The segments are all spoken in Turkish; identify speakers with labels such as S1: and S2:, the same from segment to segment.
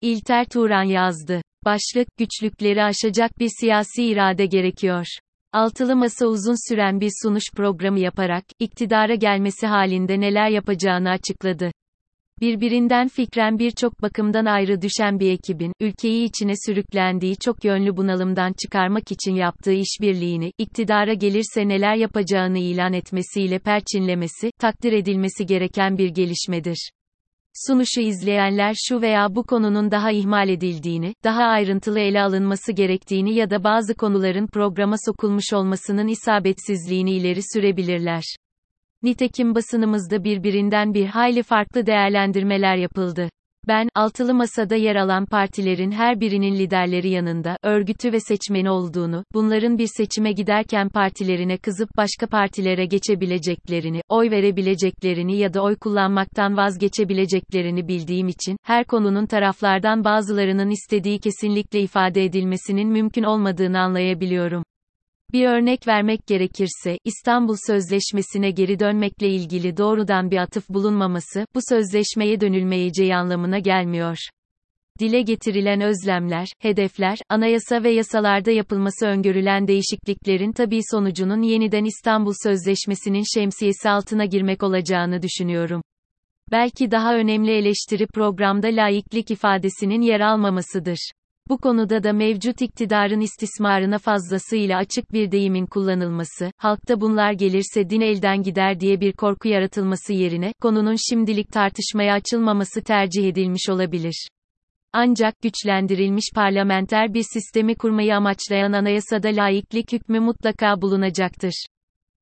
S1: İlter Turan yazdı. Başlık, güçlükleri aşacak bir siyasi irade gerekiyor. Altılı Masa uzun süren bir sunuş programı yaparak, iktidara gelmesi halinde neler yapacağını açıkladı. Birbirinden fikren birçok bakımdan ayrı düşen bir ekibin, ülkeyi içine sürüklendiği çok yönlü bunalımdan çıkarmak için yaptığı işbirliğini, iktidara gelirse neler yapacağını ilan etmesiyle perçinlemesi, takdir edilmesi gereken bir gelişmedir. Sunuşu izleyenler şu veya bu konunun daha ihmal edildiğini, daha ayrıntılı ele alınması gerektiğini ya da bazı konuların programa sokulmuş olmasının isabetsizliğini ileri sürebilirler. Nitekim basınımızda birbirinden bir hayli farklı değerlendirmeler yapıldı. Ben, altılı masada yer alan partilerin her birinin liderleri yanında, örgütü ve seçmeni olduğunu, bunların bir seçime giderken partilerine kızıp başka partilere geçebileceklerini, oy verebileceklerini ya da oy kullanmaktan vazgeçebileceklerini bildiğim için, her konunun taraflardan bazılarının istediği kesinlikle ifade edilmesinin mümkün olmadığını anlayabiliyorum. Bir örnek vermek gerekirse, İstanbul Sözleşmesi'ne geri dönmekle ilgili doğrudan bir atıf bulunmaması, bu sözleşmeye dönülmeyeceği anlamına gelmiyor. Dile getirilen özlemler, hedefler, anayasa ve yasalarda yapılması öngörülen değişikliklerin tabii sonucunun yeniden İstanbul Sözleşmesi'nin şemsiyesi altına girmek olacağını düşünüyorum. Belki daha önemli eleştiri programda laiklik ifadesinin yer almamasıdır. Bu konuda da mevcut iktidarın istismarına fazlasıyla açık bir deyimin kullanılması, halkta bunlar gelirse din elden gider diye bir korku yaratılması yerine, konunun şimdilik tartışmaya açılmaması tercih edilmiş olabilir. Ancak güçlendirilmiş parlamenter bir sistemi kurmayı amaçlayan anayasada laiklik hükmü mutlaka bulunacaktır.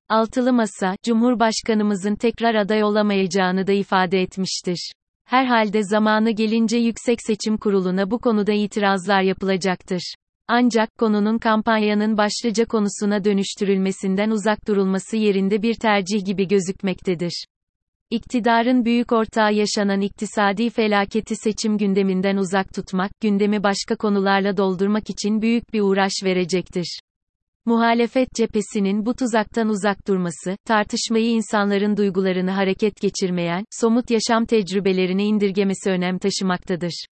S1: Altılı Masa, Cumhurbaşkanımızın tekrar aday olamayacağını da ifade etmiştir. Herhalde zamanı gelince Yüksek Seçim Kurulu'na bu konuda itirazlar yapılacaktır. Ancak konunun kampanyanın başlıca konusuna dönüştürülmesinden uzak durulması yerinde bir tercih gibi gözükmektedir. İktidarın büyük ortağı yaşanan iktisadi felaketi seçim gündeminden uzak tutmak, gündemi başka konularla doldurmak için büyük bir uğraş verecektir. Muhalefet cephesinin bu tuzaktan uzak durması, tartışmayı insanların duygularını hareket geçirmeyen, somut yaşam tecrübelerini indirgemesi önem taşımaktadır.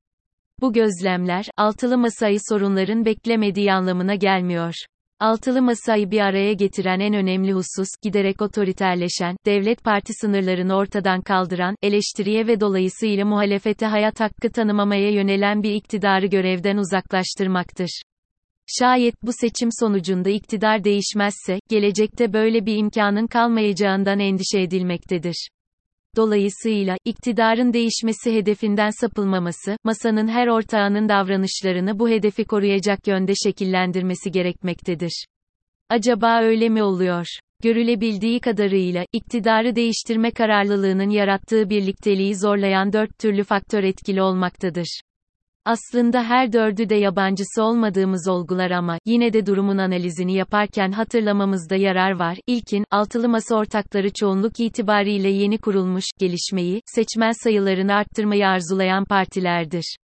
S1: Bu gözlemler, altılı masayı sorunların beklemediği anlamına gelmiyor. Altılı masayı bir araya getiren en önemli husus, giderek otoriterleşen, devlet parti sınırlarını ortadan kaldıran, eleştiriye ve dolayısıyla muhalefete hayat hakkı tanımamaya yönelen bir iktidarı görevden uzaklaştırmaktır. Şayet bu seçim sonucunda iktidar değişmezse, gelecekte böyle bir imkanın kalmayacağından endişe edilmektedir. Dolayısıyla, iktidarın değişmesi hedefinden sapılmaması, masanın her ortağının davranışlarını bu hedefi koruyacak yönde şekillendirmesi gerekmektedir. Acaba öyle mi oluyor? Görülebildiği kadarıyla, iktidarı değiştirme kararlılığının yarattığı birlikteliği zorlayan dört türlü faktör etkili olmaktadır. Aslında her dördü de yabancısı olmadığımız olgular ama, yine de durumun analizini yaparken hatırlamamızda yarar var. İlkin, altılı masa ortakları çoğunluk itibariyle yeni kurulmuş, gelişmeyi, seçmen sayılarını arttırmayı arzulayan partilerdir.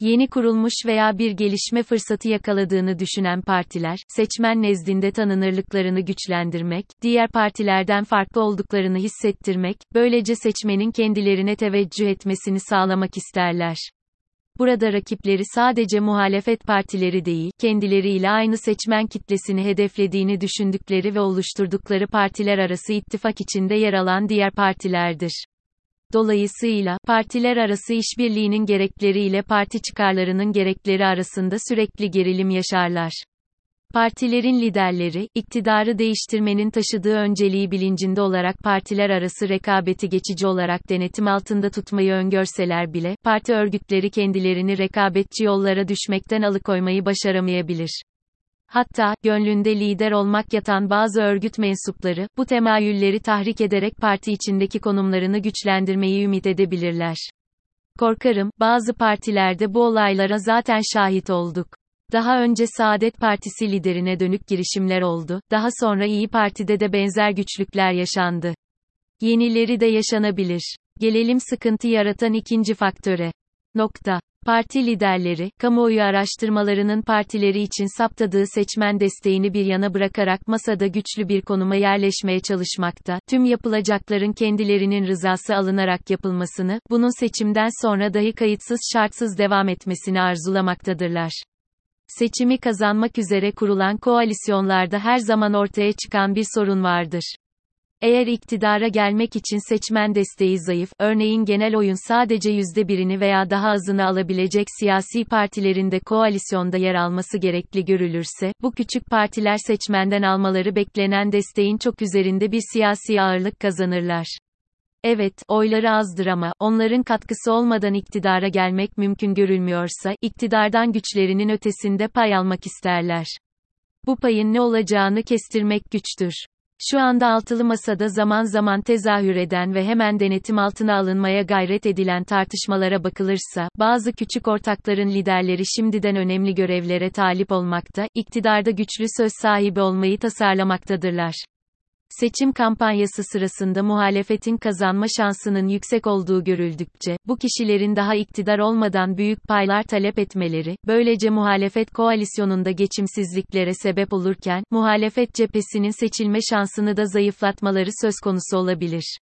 S1: Yeni kurulmuş veya bir gelişme fırsatı yakaladığını düşünen partiler, seçmen nezdinde tanınırlıklarını güçlendirmek, diğer partilerden farklı olduklarını hissettirmek, böylece seçmenin kendilerine teveccüh etmesini sağlamak isterler. Burada rakipleri sadece muhalefet partileri değil, kendileriyle aynı seçmen kitlesini hedeflediğini düşündükleri ve oluşturdukları partiler arası ittifak içinde yer alan diğer partilerdir. Dolayısıyla, partiler arası işbirliğinin gerekleriyle parti çıkarlarının gerekleri arasında sürekli gerilim yaşarlar. Partilerin liderleri, iktidarı değiştirmenin taşıdığı önceliği bilincinde olarak partiler arası rekabeti geçici olarak denetim altında tutmayı öngörseler bile, parti örgütleri kendilerini rekabetçi yollara düşmekten alıkoymayı başaramayabilir. Hatta, gönlünde lider olmak yatan bazı örgüt mensupları, bu temayülleri tahrik ederek parti içindeki konumlarını güçlendirmeyi ümit edebilirler. Korkarım, bazı partilerde bu olaylara zaten şahit olduk. Daha önce Saadet Partisi liderine dönük girişimler oldu, daha sonra İyi Parti'de de benzer güçlükler yaşandı. Yenileri de yaşanabilir. Gelelim sıkıntı yaratan ikinci faktöre. Nokta. Parti liderleri, kamuoyu araştırmalarının partileri için saptadığı seçmen desteğini bir yana bırakarak masada güçlü bir konuma yerleşmeye çalışmakta, tüm yapılacakların kendilerinin rızası alınarak yapılmasını, bunun seçimden sonra dahi kayıtsız şartsız devam etmesini arzulamaktadırlar. Seçimi kazanmak üzere kurulan koalisyonlarda her zaman ortaya çıkan bir sorun vardır. Eğer iktidara gelmek için seçmen desteği zayıf, örneğin genel oyun sadece yüzde birini veya daha azını alabilecek siyasi partilerin de koalisyonda yer alması gerekli görülürse, bu küçük partiler seçmenden almaları beklenen desteğin çok üzerinde bir siyasi ağırlık kazanırlar. Evet, oyları azdır ama, onların katkısı olmadan iktidara gelmek mümkün görülmüyorsa, iktidardan güçlerinin ötesinde pay almak isterler. Bu payın ne olacağını kestirmek güçtür. Şu anda altılı masada zaman zaman tezahür eden ve hemen denetim altına alınmaya gayret edilen tartışmalara bakılırsa, bazı küçük ortakların liderleri şimdiden önemli görevlere talip olmakta, iktidarda güçlü söz sahibi olmayı tasarlamaktadırlar. Seçim kampanyası sırasında muhalefetin kazanma şansının yüksek olduğu görüldükçe, bu kişilerin daha iktidar olmadan büyük paylar talep etmeleri, böylece muhalefet koalisyonunda geçimsizliklere sebep olurken, muhalefet cephesinin seçilme şansını da zayıflatmaları söz konusu olabilir.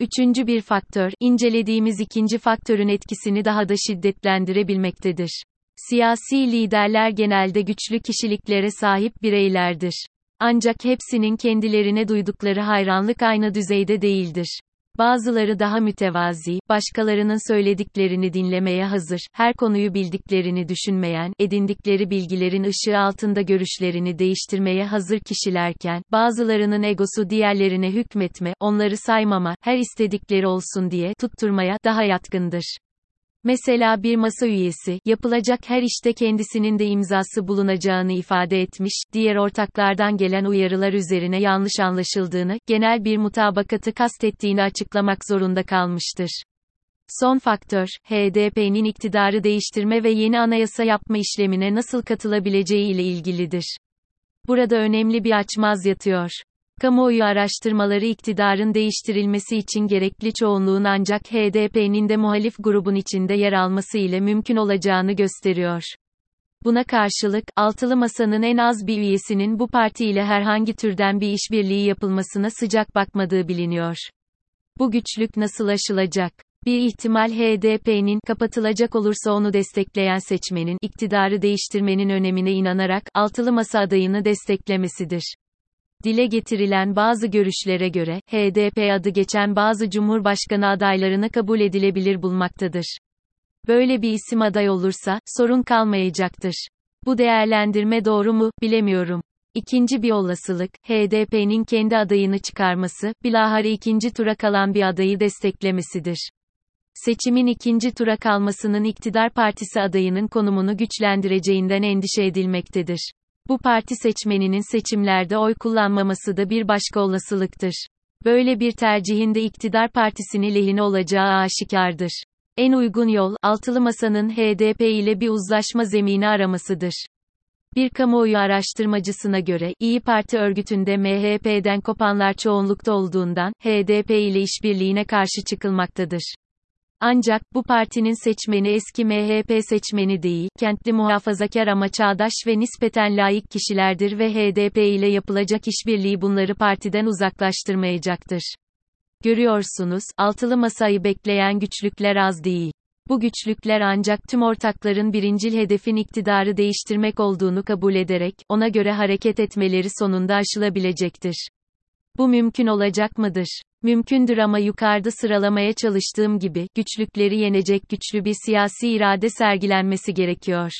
S1: Üçüncü bir faktör, incelediğimiz ikinci faktörün etkisini daha da şiddetlendirebilmektedir. Siyasi liderler genelde güçlü kişiliklere sahip bireylerdir. Ancak hepsinin kendilerine duydukları hayranlık aynı düzeyde değildir. Bazıları daha mütevazi, başkalarının söylediklerini dinlemeye hazır, her konuyu bildiklerini düşünmeyen, edindikleri bilgilerin ışığı altında görüşlerini değiştirmeye hazır kişilerken, bazılarının egosu diğerlerine hükmetme, onları saymama, her istedikleri olsun diye tutturmaya daha yatkındır. Mesela bir masa üyesi, yapılacak her işte kendisinin de imzası bulunacağını ifade etmiş, diğer ortaklardan gelen uyarılar üzerine yanlış anlaşıldığını, genel bir mutabakatı kastettiğini açıklamak zorunda kalmıştır. Son faktör, HDP'nin iktidarı değiştirme ve yeni anayasa yapma işlemine nasıl katılabileceği ile ilgilidir. Burada önemli bir açmaz yatıyor. Kamuoyu araştırmaları iktidarın değiştirilmesi için gerekli çoğunluğun ancak HDP'nin de muhalif grubun içinde yer alması ile mümkün olacağını gösteriyor. Buna karşılık, altılı masanın en az bir üyesinin bu parti ile herhangi türden bir işbirliği yapılmasına sıcak bakmadığı biliniyor. Bu güçlük nasıl aşılacak? Bir ihtimal HDP'nin kapatılacak olursa onu destekleyen seçmenin iktidarı değiştirmenin önemine inanarak altılı masa adayını desteklemesidir. Dile getirilen bazı görüşlere göre, HDP adı geçen bazı Cumhurbaşkanı adaylarını kabul edilebilir bulmaktadır. Böyle bir isim aday olursa, sorun kalmayacaktır. Bu değerlendirme doğru mu, bilemiyorum. İkinci bir olasılık, HDP'nin kendi adayını çıkarması, bilahare ikinci tura kalan bir adayı desteklemesidir. Seçimin ikinci tura kalmasının iktidar partisi adayının konumunu güçlendireceğinden endişe edilmektedir. Bu parti seçmeninin seçimlerde oy kullanmaması da bir başka olasılıktır. Böyle bir tercihin de iktidar partisini lehine olacağı aşikardır. En uygun yol, altılı masanın HDP ile bir uzlaşma zemini aramasıdır. Bir kamuoyu araştırmacısına göre, İyi Parti örgütünde MHP'den kopanlar çoğunlukta olduğundan, HDP ile işbirliğine karşı çıkılmaktadır. Ancak, bu partinin seçmeni eski MHP seçmeni değil, kentli muhafazakar ama çağdaş ve nispeten layık kişilerdir ve HDP ile yapılacak işbirliği bunları partiden uzaklaştırmayacaktır. Görüyorsunuz, altılı masayı bekleyen güçlükler az değil. Bu güçlükler ancak tüm ortakların birincil hedefin iktidarı değiştirmek olduğunu kabul ederek, ona göre hareket etmeleri sonunda aşılabilecektir. Bu mümkün olacak mıdır? Mümkündür ama yukarıda sıralamaya çalıştığım gibi, güçlükleri yenecek güçlü bir siyasi irade sergilenmesi gerekiyor.